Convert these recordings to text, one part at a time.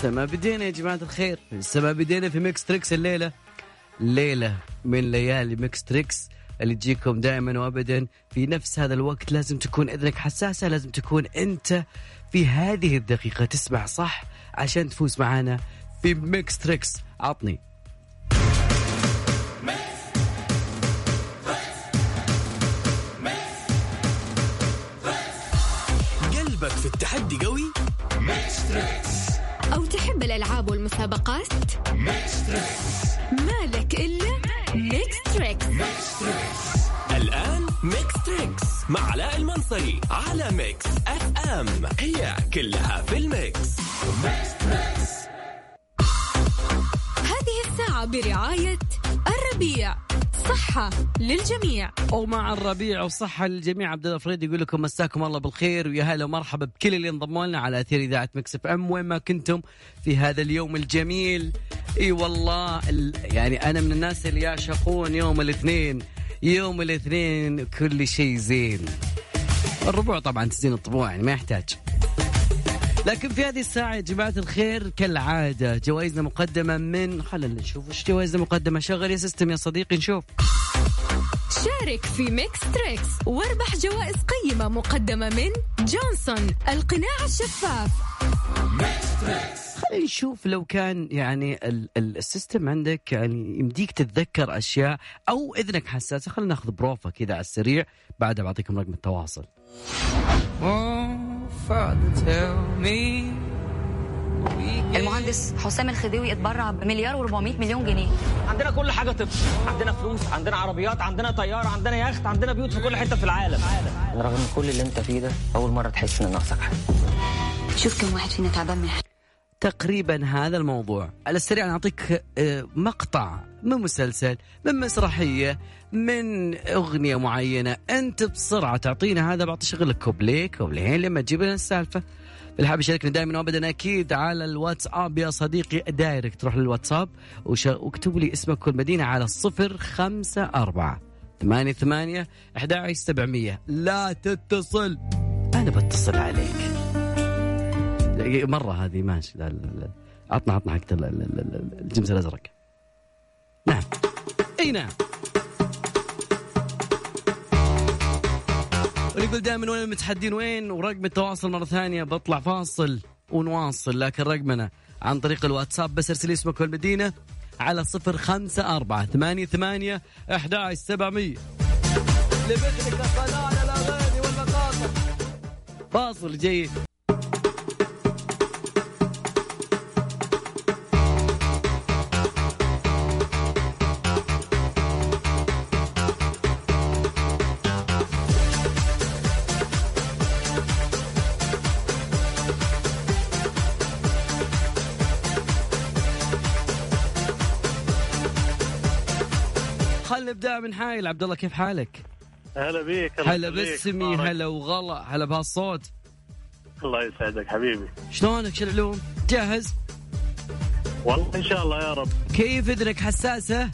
لسه ما بدينا يا جماعة الخير. لسه ما بدينا في Mix Trix الليلة. ليلة من ليالي Mix Trix اللي تجيكم دائما وابدا. في نفس هذا الوقت لازم تكون إذنك حساسة لازم تكون أنت في هذه الدقيقة تسمع صح عشان تفوز معنا في Mix Trix. عطني. قلبك في التحدي قوي؟ أو تحب الألعاب والمسابقات؟ مالك إلا Mix Trix الآن Mix Trix مع علاء المنصري على Mix FM هي كلها في ال mix. هذه الساعة برعاية الربيع. صحة للجميع. ومع الربيع وصحة للجميع عبد الله فريد يقول لكم مساكم الله بالخير ويا هلا ومرحبا بكل اللي انضموا لنا على أثير إذاعة Mix FM. وين ما كنتم في هذا اليوم الجميل. إي والله ال- يعني أنا من الناس اللي يعشقون يوم الاثنين. يوم الاثنين كل شيء زين. الربوع طبعا تزين الطبوع يعني ما يحتاج. لكن في هذه الساعة يا جماعة الخير كالعادة جوائزنا مقدمة من خلينا نشوف وش جوائزنا مقدمة. شغل يا system يا صديقي نشوف. شارك في Mix Trix واربح جوائز قيمة مقدمة من جونسون القناع الشفاف. خلينا نشوف لو كان يعني ال- ال- ال system عندك يعني يمديك تتذكر أشياء أو إذنك حساسة. خلينا ناخذ بروفا كذا على السريع بعدها بعطيكم رقم التواصل. المهندس حسام الخديوي اتبرع بمليار و400 مليون جنيه. عندنا كل حاجة تبسط عندنا فلوس عندنا عربيات عندنا طيارة عندنا يخت عندنا بيوت في كل حتة في العالم. رغم كل اللي انت فيه ده أول مرة تحس إن ناقصك حاجة شوف كم واحد فينا تعبان من حاجة. تقريبا هذا الموضوع. على السريع نعطيك آه، مقطع من مسلسل من مسرحية من أغنية معينة. أنت بسرعة تعطينا هذا. بعطي شغلك كوبليه كوبليين لما تجيب لنا السالفة. اللي حاب يشاركنا دائما وابدا أكيد على الواتساب. يا صديقي direct تروح للواتساب واكتبوا لي اسمك والمدينه على الصفر خمسة أربعة ثمانية ثمانية أحد سبعمية. لا تتصل. أنا بتصل عليك. مرة هذه ماشي عطنا عطنا حق ال- ال- ال- ال- الجمس الأزرق. نعم. أي نعم. ونقول دائما وين المتحدين؟ وين؟ ورقم التواصل مرة ثانية. بطلع فاصل ونواصل لكن رقمنا عن طريق الواتساب بس ارسل اسمك والمدينة على صفر خمسة أربعة ثمانية ثمانية أحد سبعمية. لمثلك قناة الأغاني والمقاطع. فاصل جيد نبدا من حايل عبد الله كيف حالك؟ هلا بيك هلا. باسمي. هلا وغلا هلا بهالصوت الله يسعدك حبيبي شلونك شو العلوم؟ جاهز؟ والله إن شاء الله يا رب كيف إذنك حساسة؟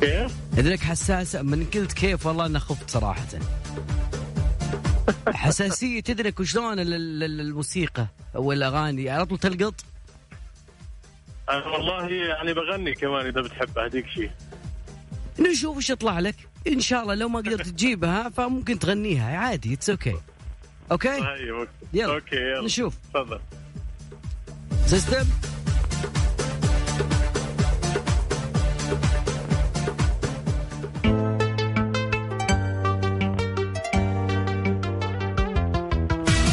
كيف؟ إذنك حساسة من قلت كيف والله أنا خفت صراحة حساسية إذنك وشلون ال- ال- ال- الموسيقى والاغاني على طول تلقط؟ أنا والله يعني بغني كمان إذا بتحب اهديك شيء نشوف وش يطلع لك. إن شاء الله لو ما قدرت تجيبها فممكن تغنيها. عادي it's okay okay هاي okay. يلا okay يلا. نشوف. تفضل. system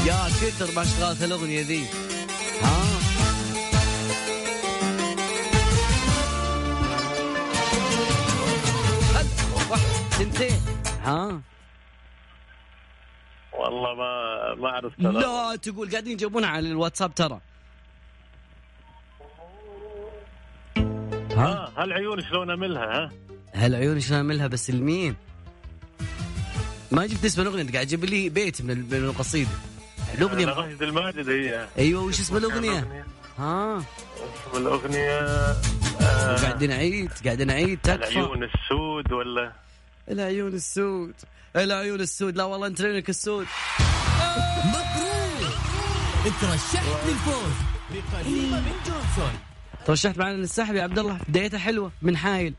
يا كثر ما اشتغلت الأغنية ذي. سنتين ها؟ والله ما ما أعرف ترى. لا تقول قاعدين يجيبونها على الواتساب ترى. ها؟ ها هالعيون شلون أملها ها؟ هالعيون شلون اعملها بس لمين؟ ما جبت اسم الأغنية أنت قاعد تجيب لي بيت من من القصيدة. الأغنية راشد الماجد هي أيوه وش اسم الأغنية؟ ها؟ اسم الأغنية؟ آه قاعدين نعيد قاعدين نعيد تكفى. العيون السود ولا؟ العيون السود. العيون السود. لا والله انت عيونك السود. مبروك. ترشحت للفوز. بقريبة من جونسون. ترشحت معنا للسحب يا عبد الله بدايتها حلوة من حايل.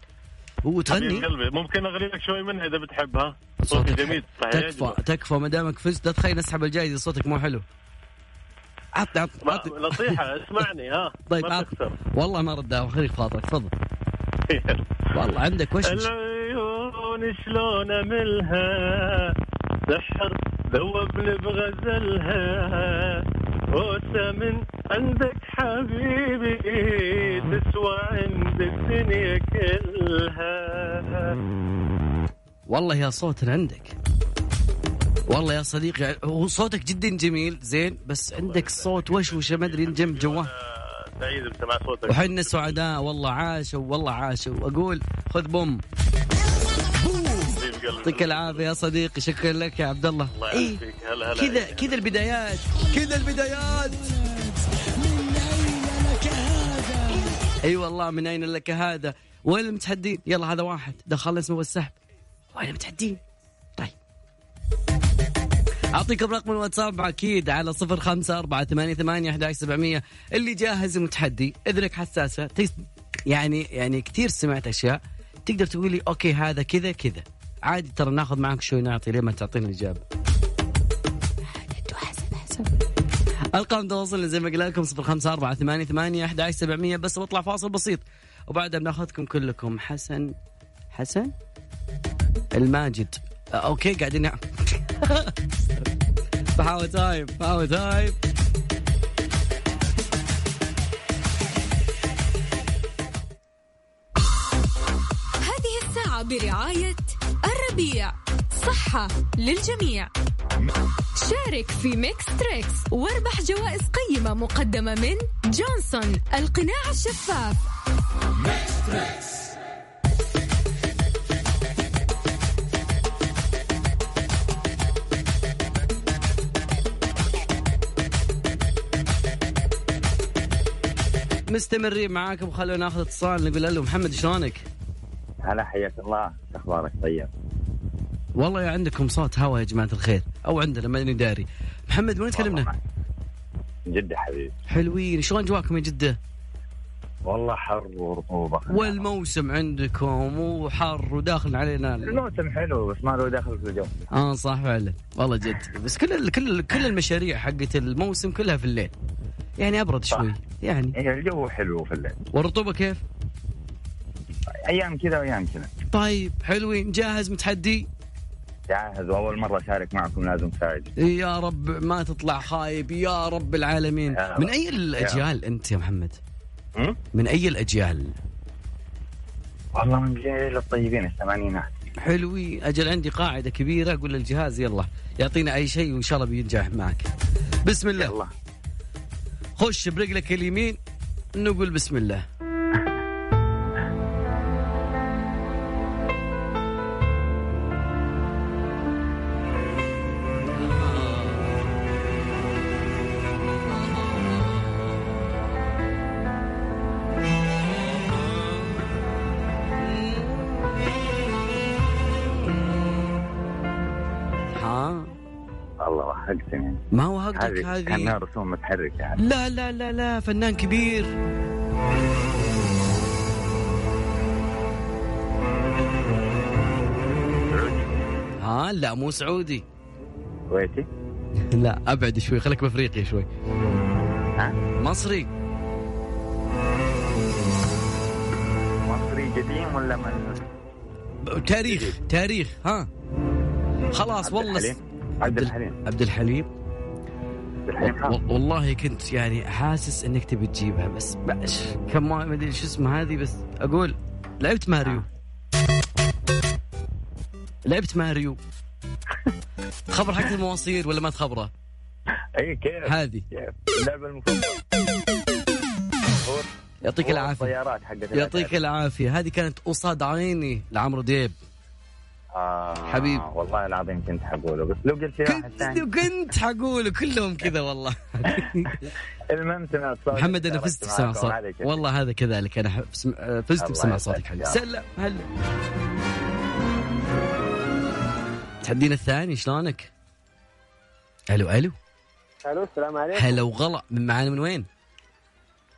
وتغني. قلبي. ممكن اغني لك شوي منها إذا بتحبها؟ صوتي جميل. صحيح تكفى. تكفى ما دامك فزت. لا تخليني اسحب الجائزه صوتك مو حلو. عطني عطني ما- عطني. نصيحة. اسمعني ها. طيب ما عطني تخسر. والله ما ردها خليك خاطرك تفضل. والله عندك وش؟ العيون شلون أملها؟ سحر ذوبني بغزلها. بوسه من عندك حبيبي تسوى عند الدنيا كلها. والله يا صوت عندك. والله يا صديقي هو صوتك جدا جميل زين بس عندك صوت وشوشة ما أدري جنب جواه سعيد بسمع صوتك. وحنا سعداء والله عاشوا والله عاشوا. واقول خذ بوم. يعطيك العافية يا صديقي شكرا لك يا عبد الله الله يعافيك. هلا هلا. كذا كذا البدايات كذا البدايات. اي والله من أين لك هذا؟ وين المتحدين؟ يلا هذا واحد. دخلنا اسمه السحب. وين المتحدين؟ طيب. اعطيكم رقم الواتساب أكيد على صفر خمسة أربعة ثمانية ثمانية أحد سبعمية. اللي جاهز المتحدي إذنك حساسة تس- يعني يعني كثير سمعت أشياء تقدر تقول لي okay هذا كذا كذا. عادي ترى ناخذ معك شوي نعطي لين ما تعطيني الإجابة؟ ارقام تواصلنا زي ما قلنا لكم صفر خمسة أربعة ثمانية ثمانية أحد سبعمية بس بطلع فاصل بسيط. وبعدها بناخذكم كلكم حسن حسن؟ الماجد. آه، okay قاعدين بحاول time بحاول time هذه الساعة برعاية الربيع صحة للجميع. شارك في ميكس تريكس واربح جوائز قيمة مقدمة من جونسون القناع الشفاف. مستمرين معاكم خلونا ناخذ اتصال نقول له محمد شلونك؟ هلا حياك الله. شو أخبارك؟ طيب. والله يا عندكم صوت هوا يا جماعة الخير. أو عندنا ماني داري. محمد وين تكلمنا؟ من جدة حبيبي. حلوين. شلون جواكم يا جدة؟ والله حر ورطوبة. والموسم عندكم وحر وداخل علينا. الموسم حلو بس ما له دخل في الجو. آه صح فعلا. والله جد. بس كل كل كل المشاريع حقت الموسم كلها في الليل. يعني أبرد صح. شوي. يعني. هي الجو حلو في الليل. والرطوبة كيف؟ أيام كذا وأيام كذا. طيب حلوين. جاهز متحدي؟ جاهز وأول مرة أشارك معكم لازم فايز يا رب ما تطلع خايب يا رب العالمين. يا من. أي الأجيال أنت يا محمد؟ من أي الأجيال؟ والله من جيل الطيبين الثمانينات. حلوين. أجل عندي قاعدة كبيرة أقول للجهاز يلا يعطينا أي شيء وإن شاء الله بينجح معك. بسم الله. يلا. خش برجلك اليمين نقول بسم الله. ما هو هقدك هذه كأنها رسوم متحركة يعني. لا لا لا لا فنان كبير. ها لا مو سعودي. كويتي؟ لا أبعد شوي خليك بأفريقيا شوي. ها؟ مصري. مصري قديم ولا من؟ تاريخ تاريخ ها. خلاص والله عبد الحليم. عبد الحليم. عبد الحليم. والله كنت يعني حاسس إنك تبي تجيبها بس باش كم ما أدري شو اسمه هذه بس أقول لعبت ماريو. لعبت ماريو. تخبر حق المواصير ولا ما تخبره؟ أي كيف؟ هذه. المفضلة. هو- يعطيك العافية. الطيارات حقت يعطيك العافية. هذه كانت قصاد عيني لعمرو ديب آه حبيب. والله العظيم كنت حقوله. بس لو قلت لي واحد كنت ثاني. كنت حقول كلهم كذا والله. المهم سمعت صوتك. محمد أنا فزت بسمع معاكم، صوت. هذا كذا. والله هذا كذلك. أنا آه، فزت بسمع صوتك. حبيبي. سلم هلا. تحدينا الثاني شلونك؟ ألو ألو. ألو السلام عليكم. هلا وغلا. من معانا من وين؟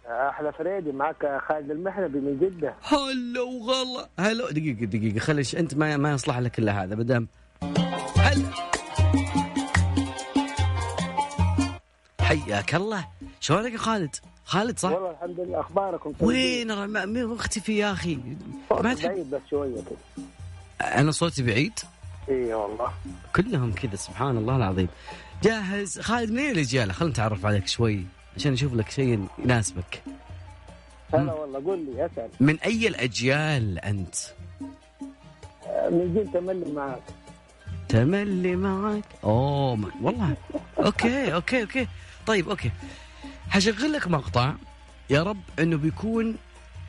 أحلى فريدي معك خالد المحنبي من جدة. هلا وغلا. هلا. دقيقة دقيقة. خليش أنت ما ما يصلح لك إلا هذا بدام هلا. حياك الله. شلونك يا خالد؟ خالد صح؟ والله الحمد لله. أخباركم؟ وين؟ مختفي يا أخي؟ ما بعيد بس شوية كده. أنا صوتي بعيد؟ إي والله. كلهم كذا سبحان الله العظيم. جاهز. خالد منين الاجيال خلينا نتعرف عليك شوي. عشان نشوف لك شيء يناسبك. هلا والله قول لي اسأل. من أي الأجيال أنت؟ آه، من جيل تملي معك تملي معك أوه ما. والله. okay okay okay. طيب okay. حشغل لك مقطع يا رب إنه بيكون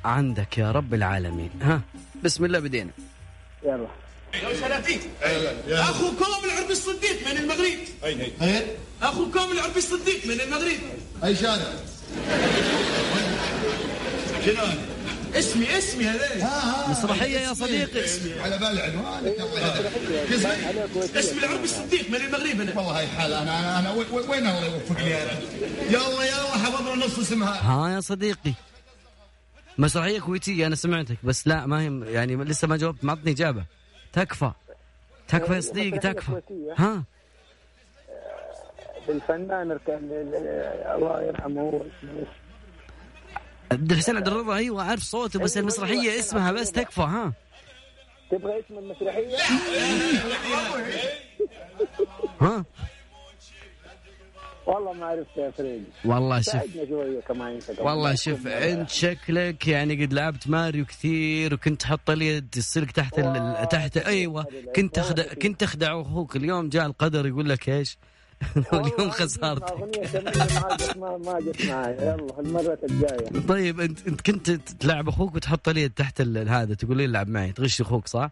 عندك يا رب العالمين. ها بسم الله بدينا. يلا. اخوكم العربي الصديق من المغرب. أي. أي. اخوكم العربي الصديق من المغرب. أي شارع؟ شنو؟ اسمي اسمي هذا مسرحية يا صديقي. على بالي عنوانك. اسمي اسمي العربي الصديق من المغرب أنا. والله هاي حال. أنا أنا, أنا وين- الله يوفقني أنا يلا يلا حفظنا نص اسمها. ها يا صديقي. مسرحية كويتية أنا سمعتك بس لا ما هي يعني لسه ما جاوبت ما أعطني إجابة. تكفى. تكفى يا صديقي تكفى. ها؟ الفنان الكان الله يرحمه. عبد الحسين عبد الرضا أيوه عارف صوته بس المسرحية اسمها بس تكفى ها؟ تبغى اسم المسرحية؟ ها؟ والله ما عرفت يا فريدي والله شوف. كمان. والله شوف انت شكلك يعني قد لعبت ماريو كثير وكنت تحط اليد السلك تحت ال... تحت أيوه كنت تخدع كنت تخدع أخوك. اليوم جاء القدر يقول لك إيش؟ اليوم بس ما ما جت معي يلا المرة الجاية. طيب انت أنت كنت تلعب أخوك وتحط اليد تحت هذا تقول لي العب معي. تغش أخوك صح؟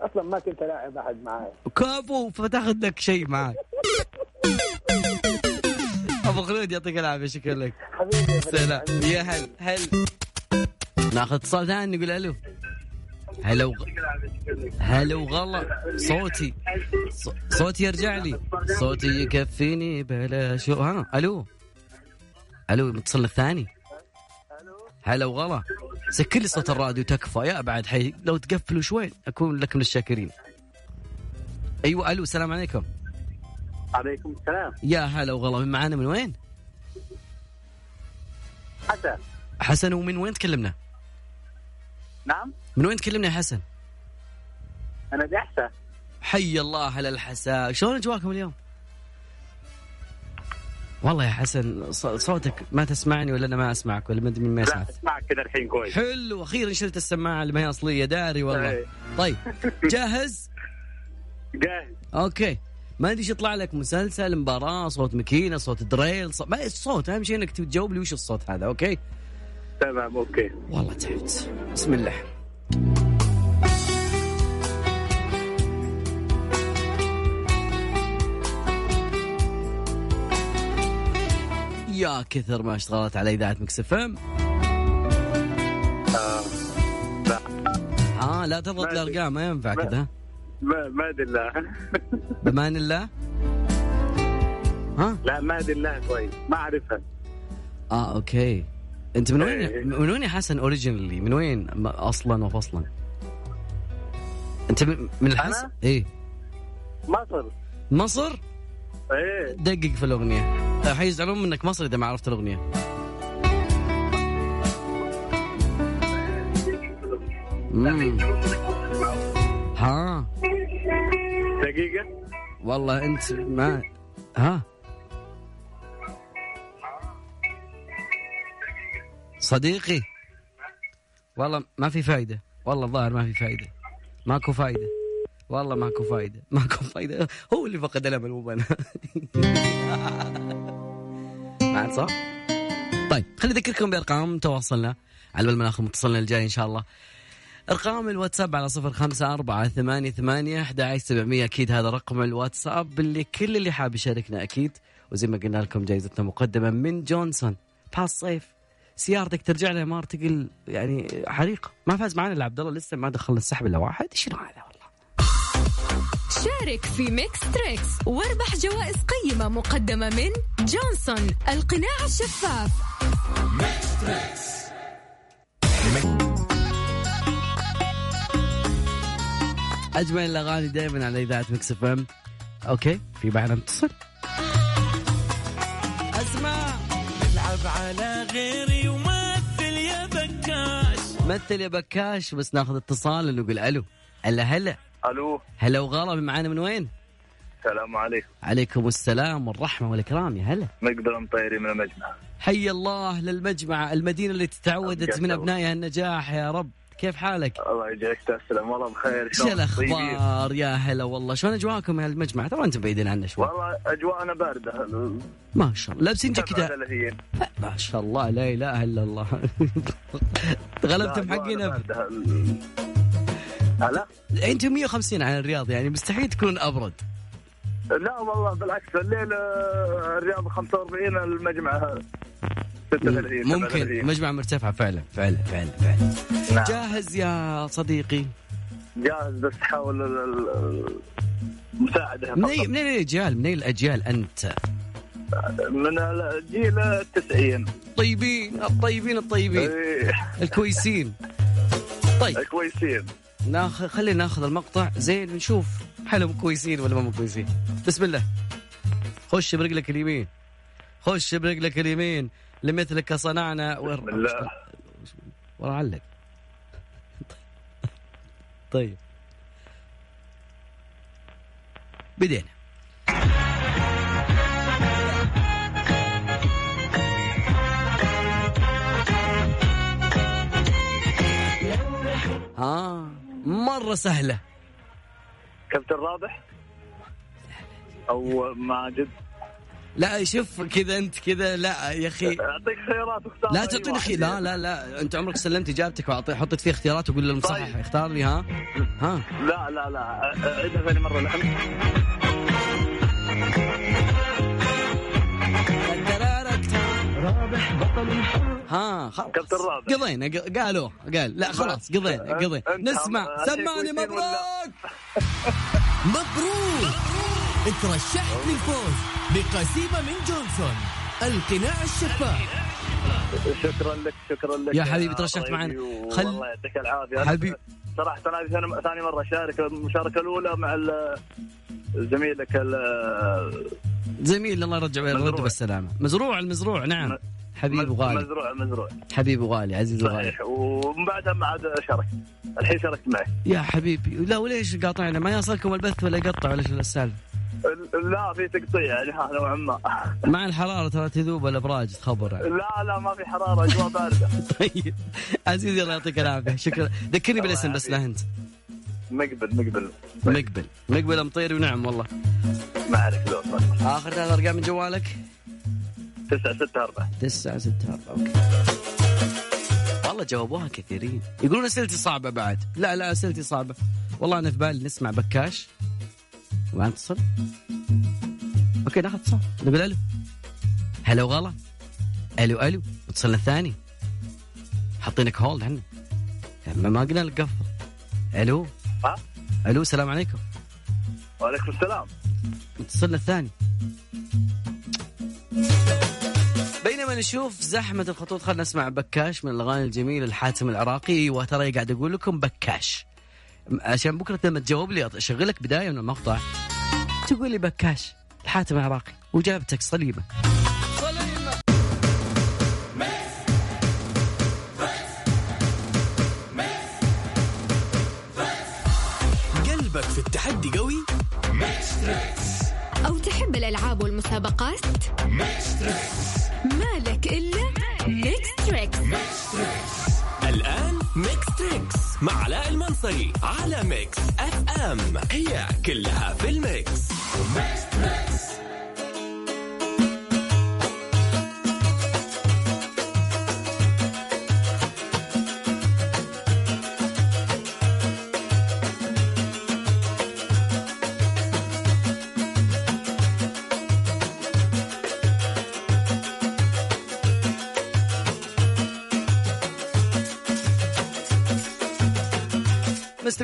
أصلا ما كنت لاعب أحد معي كفو فتاخذ لك شيء معك أبو خلود يعطيك العافية شكرا لك. حبيبي سلام. يا هل هل ناخذ اتصال ثاني نقول ألو. هلا وغ... هلا وغلا. صوتي. صوتي يرجع لي. صوتي يكفيني بلا شو ها ألو. ألو المتصل الثاني. هلا وغلا. سكر لي صوت الراديو تكفى. يا بعد حي لو تقفلوا شوي أكون لك من الشاكرين أيوه ألو السلام عليكم. عليكم السلام. يا هلا وغلا من معانا من وين؟ حسن. حسن ومن وين تكلمنا؟ نعم. من وين تكلمنا يا حسن؟ أنا بحسن حي الله على الحساء شلون اجواكم اليوم؟ والله يا حسن صوتك ما تسمعني ولا أنا ما أسمعك ولا ما أدري ما لا يسمعك. أسمعك كذا الحين كويس. حلو أخيرا شلت السماعة اللي ما هي اصليه داري والله. إيه. طيب جاهز؟ جاهز. okay. ما أدري يطلع لك مسلسل مباراة صوت ماكينة صوت دريل صوت ما الصوت أهم شيء إنك تجاوب لي وش الصوت هذا okay؟ تمام okay. والله تعبت. بسم الله. يا كثر ما اشتغلت على إذاعة Mix FM. آه. لا. آه لا تضغط ما- الأرقام ما ينفع كذا. ما الله بامان الله؟ ها؟ لا ما أدري الله كويس. ما أعرفها. آه okay. أنت من إيه. وين من وين يا حسن originally من وين أصلا وفصلا؟ أنت من من الحسن؟ إيه. مصر. مصر؟ إيه. دقق في الأغنية. حيزعلون منك مصر إذا ما عرفت الأغنية. مم. ها. دقيقة؟ والله انت ما ها؟ صديقي. والله ما في فايدة. والله الظاهر ما في فايدة. ماكو فايدة. والله ماكو فايدة. ماكو فايدة. هو اللي فقد الأمل مو أنا بعد صح؟ طيب خليني أذكركم بأرقام تواصلنا على بال ما متصلنا الجاي إن شاء الله. ارقام الواتساب على صفر خمسة أربعة ثمانية ثمانية أحد سبعمية. أكيد هذا رقم الواتساب اللي كل اللي حاب يشاركنا أكيد. وزي ما قلنا لكم جائزتنا مقدمة من جونسون. باس صيف سيارتك ترجع لها مار تقل يعني حريقة ما فاز معنا إلا عبد الله لسه ما دخلنا السحب إلا واحد. شنو هذا والله؟ شارك في ميكس تريكس. واربح جوائز قيمة مقدمة من جونسون القناع الشفاف. أجمل الأغاني دائما على إذاعة Mix FM. okay في معنا متصل. أسمع. العب على غيري ومثل يا بكاش. مثل يا بكاش بس ناخذ اتصال ونقول ألو. هلا هلا. ألو. هلا وغلا معانا من وين؟ السلام عليكم. عليكم السلام والرحمة والإكرام يا هلا. مقدر مطيري من المجمع. حي الله للمجمع المدينة التي تعودت من أبنائها النجاح يا رب. كيف حالك؟ الله يجزاك تسلم والله بخير. طيبين؟ الأخبار؟ يا هلا والله. شلون اجواءكم يا المجمع ترى أنتم بعيدين عنا شوي. والله أجواءنا باردة. ما شاء الله. لابسين جاكيتات. 37 ما شاء الله. لا إله إلا الله. غلبتم حقنا. هلا؟ أنتم 150 على الرياض يعني مستحيل تكون أبرد. لا والله بالعكس الليل آه، الرياض 45 المجمع. 36 ممكن. 37. مجمع مرتفع فعلا فعلا فعلا فعلا. نعم. جاهز يا صديقي؟ جاهز بس حاول ال- ال- المساعدة. من من أي الأجيال؟ من اي الأجيال أنت؟ من الجيل التسعين. طيبين الطيبين الطيبين. إيه، الكويسين. طيب. كويسين ناخذ خلينا ناخذ المقطع. زين نشوف هل هم كويسين ولا ما هم كويسين. بسم الله. خش برجلك اليمين. خش برجلك اليمين. لمثلك صنعنا ور... بسم الله. ورا علق. طيب. بدينا. ها مرة سهلة. كابتن رابح؟ أو ماجد لا شوف كذا أنت كذا لا يا أخي. أعطيك خيارات واختار. لا تعطيني واحد. خي لا لا لا أنت عمرك سلمت إجابتك واعطي حطيت فيه اختيارات وقول للمصحح طيب. اختار لي ها. ها. لا لا لا عيدها ثاني مرة لحن ها خلاص. قضينا قالوا قال لا خلاص قضينا قضينا. نسمع سمعني ولا؟ مبروك. اترشحت للفوز بقسيمة من جونسون القناع الشفاف شكرا لك شكرا لك يا حبيبي ترشحت معنا. خل- يعطيك العافية. حبيبي. صراحة أنا هذه ثاني- ثاني مرة أشارك المشاركة الأولى مع زميلك ال- زميل الله يرجع ويرد مزروع. بالسلامة. مزروع المزروع نعم. م- حبيب وغالي مزروع مزروع. حبيب وغالي عزيز وغالي صحيح ومن بعدها ما عاد شارك الحين شاركت معك يا حبيبي لا وليش قاطعنا؟ ما يصلكم البث ولا يقطع ولا شو السالفة؟ لا في تقطيع يعني ها نوعا ما. مع الحرارة ترى تذوب الابراج تخبر يعني. لا لا ما في حرارة أجواء باردة. طيب. عزيزي الله يعطيك العافية. شكرا. ذكرني بالاسم بس لا أنت. مقبل مقبل. مقبل. مقبل مطيري ونعم والله. ما عليك آخر ثلاث أرقام من جوالك؟ 9 6 4 تسعة ستة أربعة. okay. والله جاوبوها كثيرين. يقولون أسئلتي صعبة بعد. لا لا أسئلتي صعبة. والله أنا في بالي نسمع بكاش. وما نتصل okay ناخذ اتصال. نقول ألو. هلا وغلا. ألو ألو. اتصلنا الثاني. حاطينك hold إحنا ما ما قلنا لك قفل. ألو. ها؟ ألو السلام عليكم. وعليكم السلام. اتصلنا الثاني. بينما نشوف زحمة الخطوط خلينا نسمع بكاش من الأغاني الجميلة الحاتم العراقي وترى قاعد أقول لكم بكاش. عشان بكرة لما تجاوب لي أشغل لك بداية من المقطع. تقول لي بكاش الحاتم العراقي. وجابتك صليبة. قلبك في التحدي قوي؟ أو تحب الألعاب والمسابقات؟ مالك إلا Mix Trix الآن Mix Trix مع علاء المنصري على Mix FM. هي كلها في ال mix.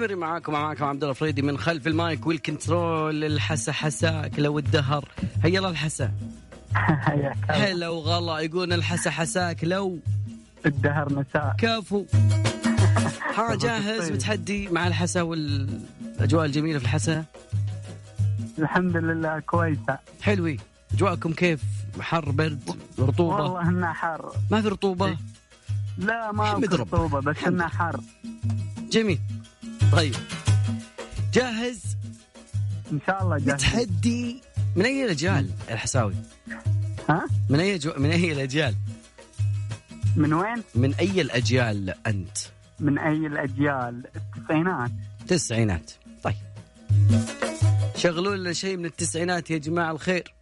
مستمرين معاكم معاكم عبد الله الفريدي من خلف المايك وال control الحسا حساك لو الدهر هيا الله الحسا. هلا وغلا يقول الحسا حساك لو الدهر مساء. كفو. ها جاهز بتحدي مع الحسا والأجواء الجميلة في الحسا؟ الحمد لله كويسة. حلوي أجواءكم كيف؟ حر برد رطوبة؟ والله إنها حر. ما في رطوبة؟ لا ما في ربك. رطوبة بس إنها حر. جميل. طيب. جاهز؟ إن شاء الله جاهز. تحدي من أي الاجيال الحساوي؟ ها؟ من أي جو... من أي الاجيال من وين؟ من أي الأجيال أنت؟ من أي الأجيال؟ التسعينات. تسعينات. طيب. شغلوا لنا شيء من التسعينات يا جماعة الخير.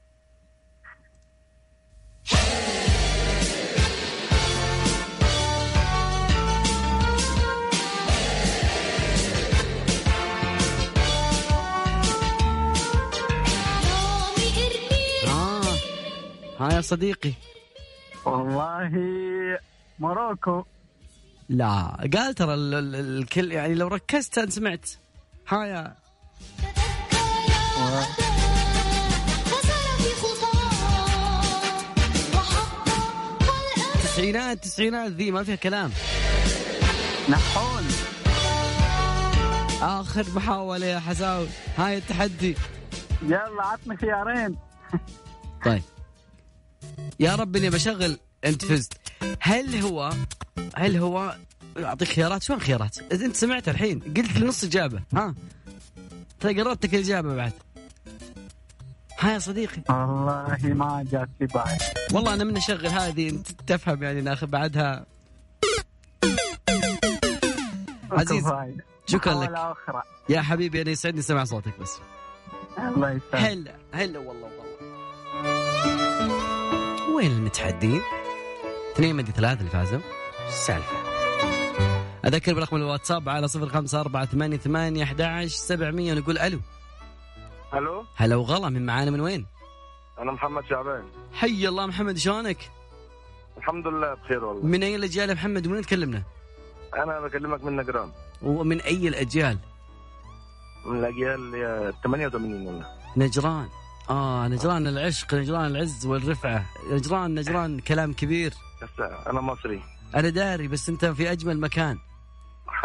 ها يا صديقي؟ والله موروكو لا قال ترى ال- ال- الكل يعني لو ركزت أنا سمعت. ها يا. تسعينات تسعينات ذي ما فيها كلام. نحول. آخر محاولة يا حساوي. هاي التحدي. يلا عطني خيارين. طيب. يا رب إني بشغل أنت فزت. هل هو هل هو أعطيك خيارات؟ شلون خيارات؟ أنت سمعت الحين قلت نص إجابة. ها؟ ترى قربت لك الإجابة بعد. ها يا صديقي. والله ما جات في بالي. والله أنا من أشغل هذه أنت تفهم يعني ناخذ بعدها. عزيز. شكرا لك. أخرى يا حبيبي أنا يسعدني سمع صوتك بس. الله يسلمك هلا هلا والله والله. وين المتحدين؟ اثنين مدي ثلاثة اللي فازوا السالفة؟ أذكر برقم الواتساب على صفر خمسة أربعة ثمانية ثمانية أحد عشر سبعمية ونقول ألو ألو هلا وغلا من معانا من وين؟ أنا محمد شعبان حي الله محمد شلونك؟ الحمد لله بخير والله من أي الأجيال يا محمد ومن تكلمنا؟ أنا بكلمك من نجران ومن أي الأجيال؟ من الأجيال يا 88 والله نجران آه نجران العشق نجران العز والرفعة. نجران نجران كلام كبير. أنا مصري. أنا داري بس أنت في أجمل مكان.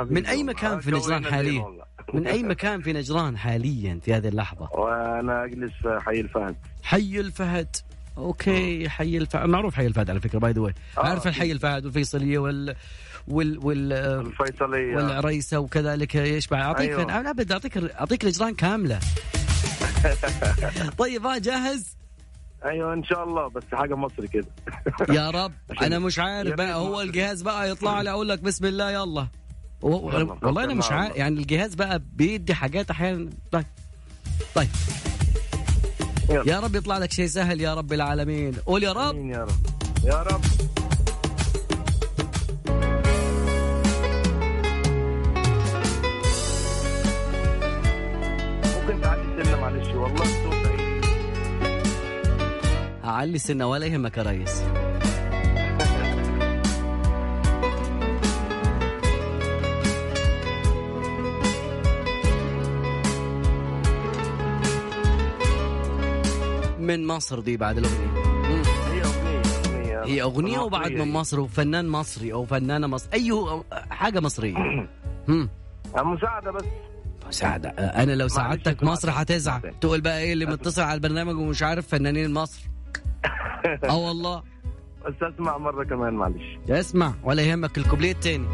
من أي والله. مكان في نجران حاليا؟ من أي مكان في نجران حاليا في هذه اللحظة؟ وأنا أجلس في حي الفهد. حي الفهد. okay حي الفهد. معروف حي الفهد على فكرة by the آه، عارف الحي. الفهد والفيصلية وال وال وال الفيصلية. والعريسة وكذلك إيش بعد؟ أعطيك أيوة. أعطيك أعطيك نجران كاملة. طيب ها جاهز؟ أيوه إن شاء الله بس حاجة مصري كده. يا رب. أنا مش عارف بقى هو الجهاز بقى يطلع لي أقول لك بسم الله يلا. والله أنا مش عارف. يعني الجهاز بقى بيدي حاجات أحيانا. طيب. طيب. يا رب يطلع لك شيء سهل يا رب العالمين. قول يا رب. يا رب. يا رب. أعلي سنه ولا يهمك يا ريس من مصر دي بعد الأغنية. هي أغنية هي أغنية وبعد من. مصر وفنان مصري أو فنانة مصر أي حاجة مصرية. مساعدة بس. مساعدة. أنا لو ساعدتك مصر هتزعل. تقول بقى إيه اللي متصل على البرنامج ومش عارف فنانين مصر. آه والله. بس اسمع مرة كمان معلش. اسمع ولا يهمك الكوبليه التاني.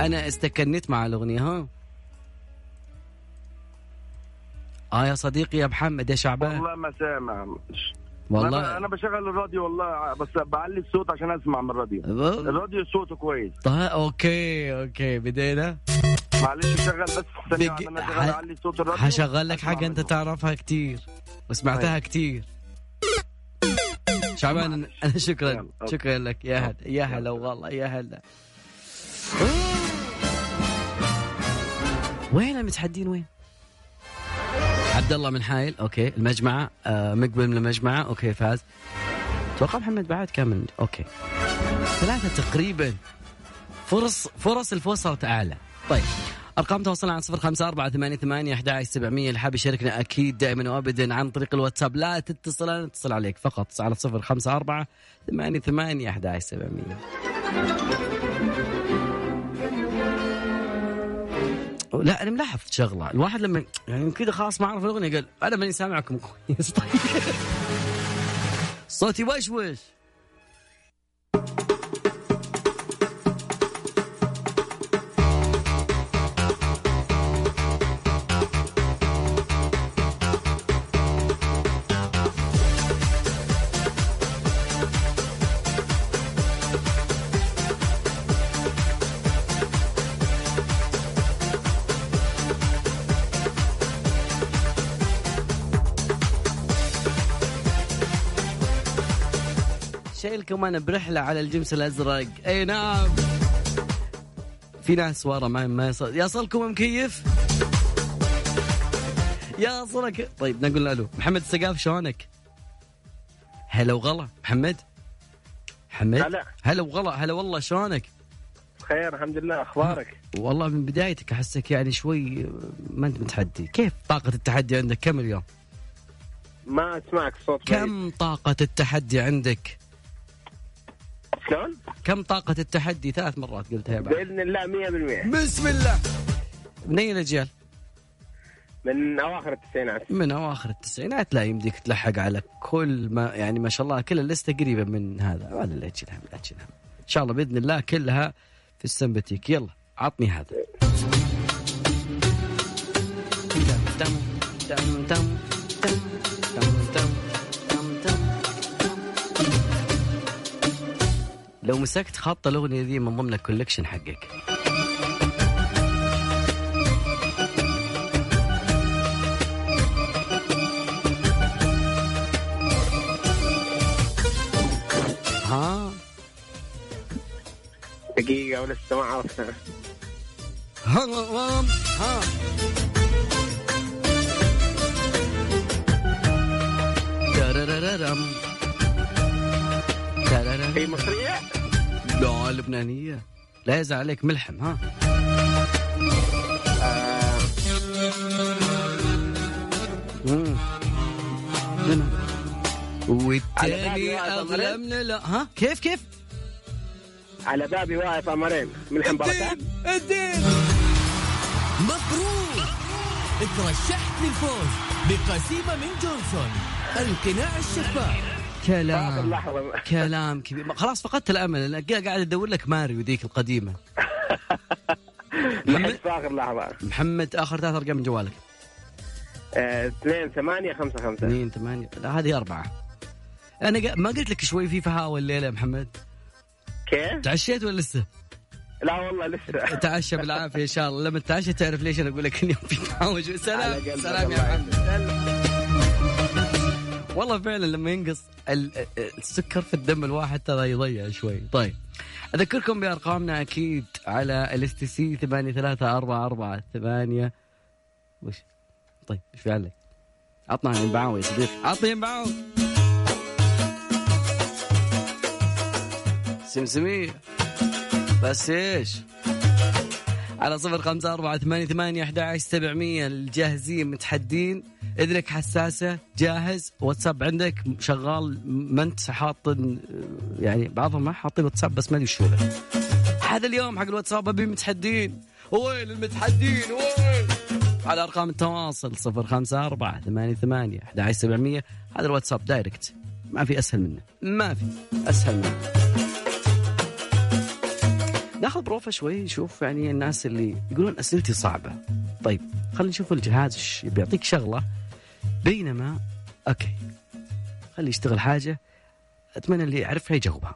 أنا استكنيت مع الأغنية ها؟ آه يا صديقي يا محمد يا شعبان. والله ما سامع. والله. أنا بشغل الراديو والله بس بعلي الصوت عشان أسمع من الراديو. الراديو صوته كويس. طيب okay okay. بدينا معلش شغل بس ثانية بيجي- واحدة، أنا شغال ح- اعلي صوت الراديو. هشغل لك حاجة أنت. تعرفها كتير وسمعتها طيب. كتير. شعبان. أنا شكرا يلا،. شكرا لك. يا هلا يا هلا والله يا هلا. وين المتحدين؟ وين؟ عبد الله من حايل. okay. المجمعة. آه مقبل من المجمعة. okay فاز. أتوقع محمد بعد كان من okay. ثلاثة تقريبا. فرص فرص الفوز صارت أعلى. طيب. أرقام تواصلنا عن صفر خمسة أربعة ثمانية ثمانية أحد سبعمية. اللي حاب يشاركنا أكيد دائما وأبدا عن طريق الواتساب. لا تتصل أنا اتصل عليك فقط. على صفر خمسة أربعة ثمانية ثمانية أحد سبعمية. لا أنا ملاحظ شغلة. الواحد لما يعني كذا خلاص ما اعرف الأغنية قال أنا ماني سامعكم. كويس طيب. صوتي وش؟ شايلكم أنا برحلة على الجمس الأزرق. أي نعم. في ناس ورا ما ما يصل يصلكم مكيف يا صلك طيب نقول له ألو. محمد السقاف شلونك؟ هلا وغلا. محمد؟ محمد؟ هلا. هلا وغلا. هلا والله شلونك؟ بخير الحمد لله. أخبارك؟ والله من بدايتك أحسك يعني شوي ما أنت متحدي. كيف طاقة التحدي عندك؟ كم اليوم؟ ما أسمعك صوت بعيد. كم طاقة التحدي عندك؟ شلون؟ كم طاقة التحدي ثلاث مرات قلتها بعد؟ بإذن الله 100% بسم الله. من اي الاجيال؟ من أواخر التسعينات. من أواخر التسعينات. لا يمديك تلحق على كل ما يعني ما شاء الله كل اللسته قريبة من هذا. ولا لا تشيل هم لا تشيل هم إن شاء الله بإذن الله كلها في السمبتيك. يلا عطني هذا. تم تم تم لو مسكت خط الأغنية ذي من ضمن الكوليكشن حقك ها دقيقة ولسه ما عرفتها ها ها تررررم. تررررم. هي مصرية؟ لا لبنانية. لا يزعل عليك ملحم ها؟ مم. واقف اغلى. من لا ها؟ كيف كيف؟ على بابي واقف أمرين. ملحم بركات. الدين. مبروك. ترشحت للفوز بقسيمة من جونسون القناع الشفاف. كلام كلام كبير. خلاص فقدت الأمل. أنا قاعد أدور لك ماريو ذيك القديمة. لحقت في آخر لحظة. محمد آخر ثلاث أرقام من جوالك. 2 8 5 5 اثنين ثمانية. لا هذه أربعة. أنا قا- ما قلت لك شوي في فهاوة الليلة يا محمد؟ كيف؟ تعشيت ولا لسه؟ لا والله لسه. تعشى بالعافية إن شاء الله. لما تتعشى تعرف ليش أنا أقول لك اليوم في. على سلام سلام يا محمد. والله فعلا لما ينقص ال- السكر في الدم الواحد ترى يضيع شوي. طيب. أذكركم بأرقامنا أكيد على ال STC 8 3 4 4 8 وش؟ طيب إيش في عليك؟ عطنا ينبعوي يا صديقي. عطني ينبعوي سمسمية. بس إيش؟ على صفر خمسة أربعة ثمانية ثمانية أحد عشر سبعمية. الجاهزين متحدين. إذنك حساسة جاهز واتساب عندك شغال ما أنت حاط يعني بعضهم ما حاطين واتساب بس ما أدري شو ذا. هذا اليوم حق الواتساب أبي متحدين. وين المتحدين وين على أرقام التواصل صفر خمسة أربعة ثمانية ثمانية أحد عشر سبعمية. هذا الواتساب direct. ما في أسهل منه. ما في أسهل منه. ناخذ بروفة شوي نشوف يعني الناس اللي يقولون أسئلتي صعبة. طيب خلينا نشوف الجهاز بيعطيك شغلة. بينما okay. خلي يشتغل حاجة أتمنى اللي يعرفها يجاوبها.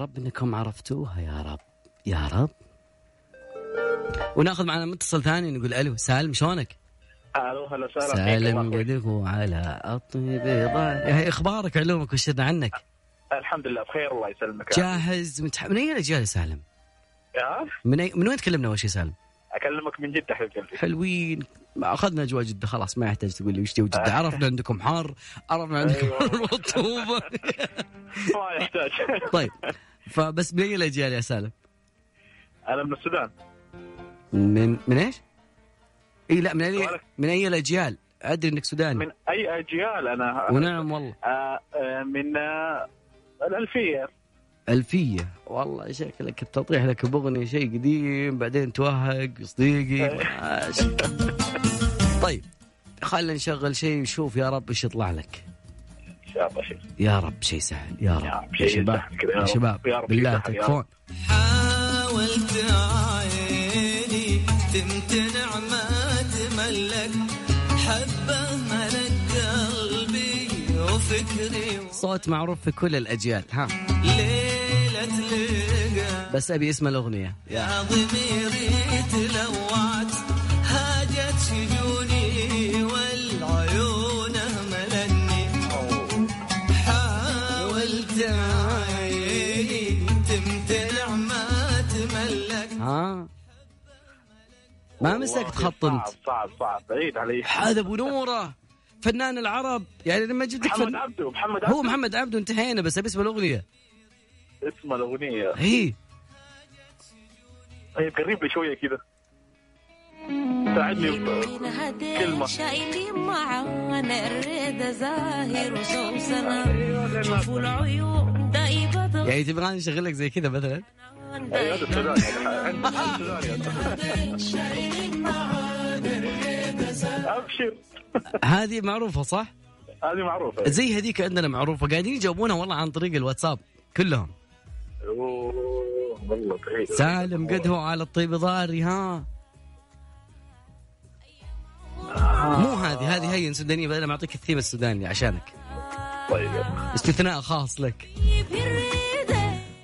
رب إنكم عرفتوها يا رب يا رب. وناخذ معنا متصل ثاني نقول ألو سالم شلونك؟ ألو هلا وسهلا سالم قدك على الطيب ضاع يا إخبارك علومك وشرنا عنك؟ الحمد لله بخير الله يسلمك جاهز متح... من اي الاجيال يا سالم؟ من أي... من وين تكلمنا أول شيء سالم؟ أكلمك من جدة حبيب قلبي حلوين. أخذنا أجواء جدة خلاص ما يحتاج تقول لي وش تبي جدة. عرفنا عندكم حار عرفنا عندكم رطوبه ما يحتاج. طيب. فبس من اي الأجيال يا سالم؟ أنا من السودان من من إيش؟ إي لا من اي؟ من أي الأجيال؟ أدري إنك سوداني من أي أجيال أنا ونعم والله آه آه من آه الألفية ألفية والله شكلك تطيح لك بأغنية شيء قديم بعدين توهق صديقي ماشي. طيب خلينا نشغل شيء وشوف يا رب إيش يطلع لك شاء الله شيء يا رب شيء سهل يا رب. يا, شيء شباب يا يا رب. شباب يا رب بالله يا تكفون. حاولت عيني تمتنع ما تملك. حبة ملك قلبي وفكري صوت معروف في كل الأجيال ها. ليلة لقى بس أبي اسم الأغنية. يا ضميري تلوعت ما مسكت خط انت. صعب صعب. صعب بعيد علي هذا أبو نورة فنان العرب. يعني لما جبت محمد فن... عبده محمد هو عبده. محمد عبده انتهينا بس أبي اسم الأغنية. اسم الأغنية. هي طيب قريب لي شوية كذا. ساعدني بكلمه شايلين معانا الرضا زاهر شوفوا العيون دايبة. يعني تبغاني اشغل لك زي كذا مثلا؟ ابشر هذه معروفة صح؟ هذه معروفة. زي هذيك عندنا معروفة. قاعدين يجاوبونها والله عن طريق الواتساب كلهم. والله سالم قد هو على الطيب ضاري ها؟ مو هذه هذه هي سودانيه بدل ما أعطيك الثيم السوداني عشانك. طيب. استثناء خاص لك.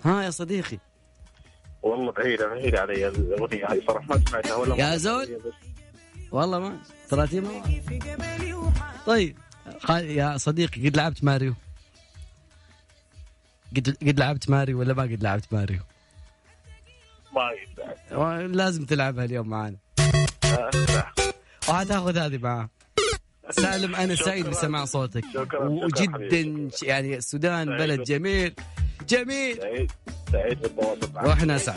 ها يا صديقي. والله بعيدة بعيدة علي الأغنية هاي صراحة ما سمعتها ولا يا. زول. والله ما ما طيب يا صديقي قد لعبت ماريو قد قد لعبت ماريو ولا ما قد لعبت ماريو ما يقدر. لازم تلعبها اليوم معنا آه،. وحتاخذ هذه معاه سالم أنا سعيد. بسماع صوتك وجدا يعني السودان. بلد جميل جميل سعيد سعيد. بالتواصل معك وإحنا سعد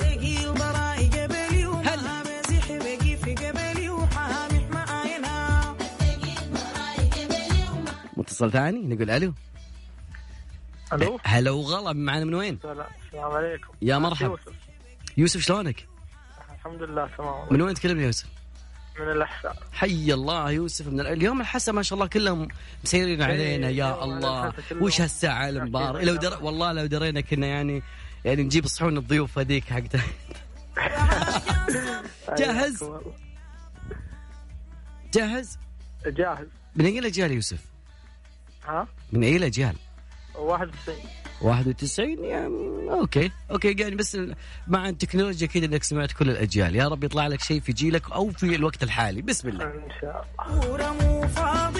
متصل ثاني نقول ألو. ألو. هلا وغلا معنا من وين؟ السلام عليكم. يا مرحبا. يوسف. يوسف شلونك؟ الحمد لله تمام. من وين تكلمني يوسف؟ من الأحساء. حي الله يوسف من اليوم الحسا ما شاء الله كلهم مسيرين علينا يا الله. وش هالساعة المبارك لو در... والله لو درينا كنا يعني يعني نجيب صحون الضيوف هذيك حقتها جاهز؟ جاهز؟ جاهز. من اي الاجيال يوسف؟ ها؟ من اي الاجيال؟ 91 91 يعني okay. okay يعني بس مع التكنولوجيا كذا إنك سمعت كل الأجيال. يا رب يطلع لك شيء في جيلك أو في الوقت الحالي. بسم الله. إن شاء الله.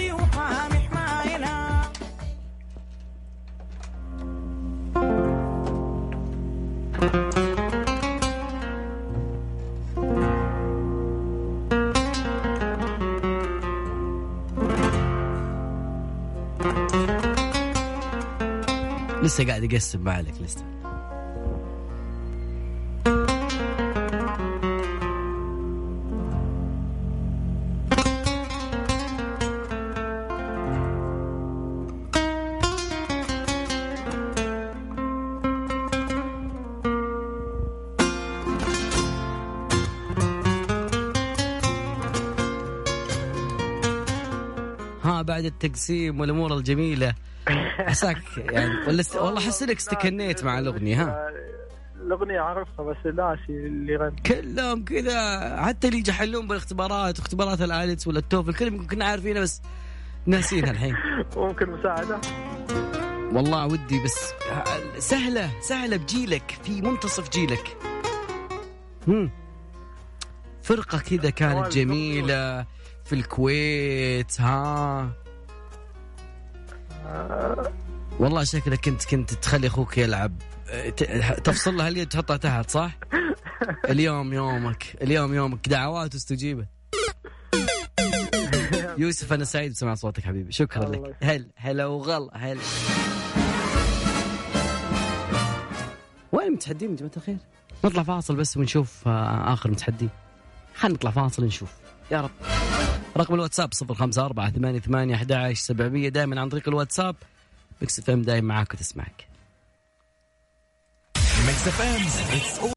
لسه قاعد يقسم ما عليك لسه بعد التقسيم والأمور الجميلة عساك يعني ولا است... والله احس إنك استكنيت مع الأغنية ها؟ الأغنية عرفتها بس ناسي اللي غنى كلهم كذا حتى اللي يحلون بالاختبارات واختبارات ال IELTS ولا ال TOEFL كلهم كنا عارفينها بس ناسينها الحين. ممكن مساعدة؟ والله ودي بس سهلة سهلة بجيلك في منتصف جيلك. هم. فرقة كذا كانت جميلة في الكويت ها؟ والله شكلك كنت كنت تخلي أخوك يلعب. تفصل له اليد تحطها تحت صح؟ اليوم يومك. اليوم يومك. دعوات استجيبت يوسف أنا سعيد بسمع صوتك حبيبي. شكرا لك. هل هلا وغلا هل وين المتحدين يا جماعة الخير؟ نطلع فاصل بس ونشوف آه، آخر متحدي. خلينا نطلع فاصل نشوف. يا رب. رقم الواتساب 054 88 11 700 دائما عن طريق الواتساب. Mix FM دائما معاك وتسمعك. Mix FM.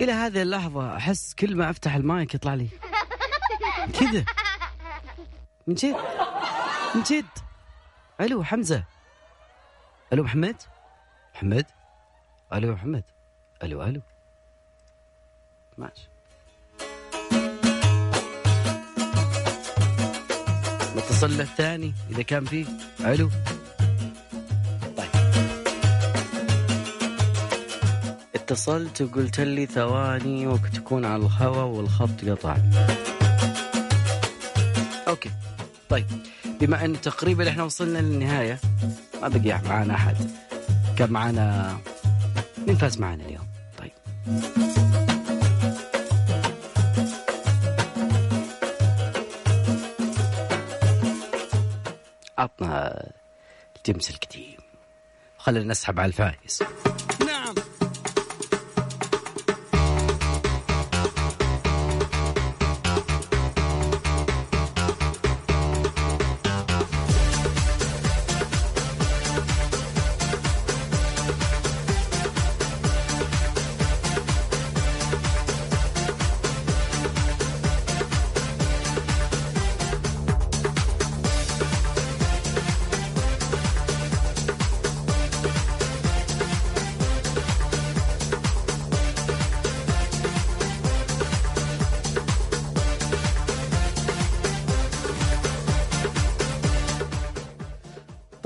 إلى هذه اللحظة أحس كل ما أفتح المايك يطلع لي كذا. من جد؟ من جد؟ ألو حمزة. ألو محمد. محمد؟ ألو محمد. ألو ألو. ماشي. نتصل الثاني إذا كان فيه. ألو. طيب. اتصلت وقلت لي ثواني وتكون على الهواء والخط قطع. okay. طيب. بما أن تقريبا إحنا وصلنا للنهاية ما بقي معانا أحد. كان معانا مين فاز معانا اليوم. طيب. الجمس القديم خلينا نسحب على الفايز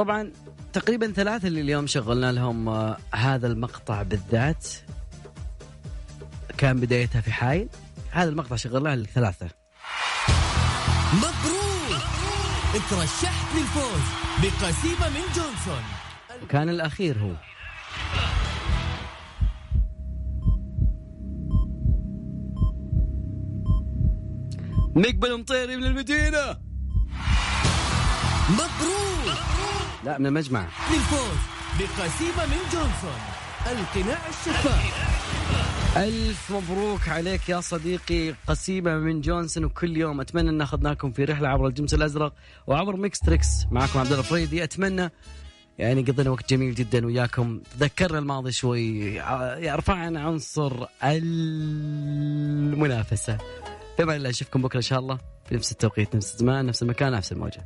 طبعا تقريبا ثلاثة اللي اليوم شغلنا لهم آه، هذا المقطع بالذات كان بدايتها في حايل. هذا المقطع شغلناه للثلاثة مبروك! ترشحت للفوز بقسيمة من جونسون. وكان الأخير هو. نقبل مطيري من المدينة. مبروك! لا من المجمع. للفوز بقسيمة من جونسون القناع الشفاف. ألف مبروك عليك يا صديقي قسيمة من جونسون وكل يوم أتمنى أن أخذناكم في رحلة عبر الجمس الأزرق وعبر Mix Trix. معكم عبد الله الفريدي أتمنى يعني قضينا وقت جميل جدا وياكم. تذكرنا الماضي شوي رفعنا عنصر المنافسة. بما الله أشوفكم بكرة إن شاء الله في نفس التوقيت نفس الزمان نفس المكان نفس الموجة.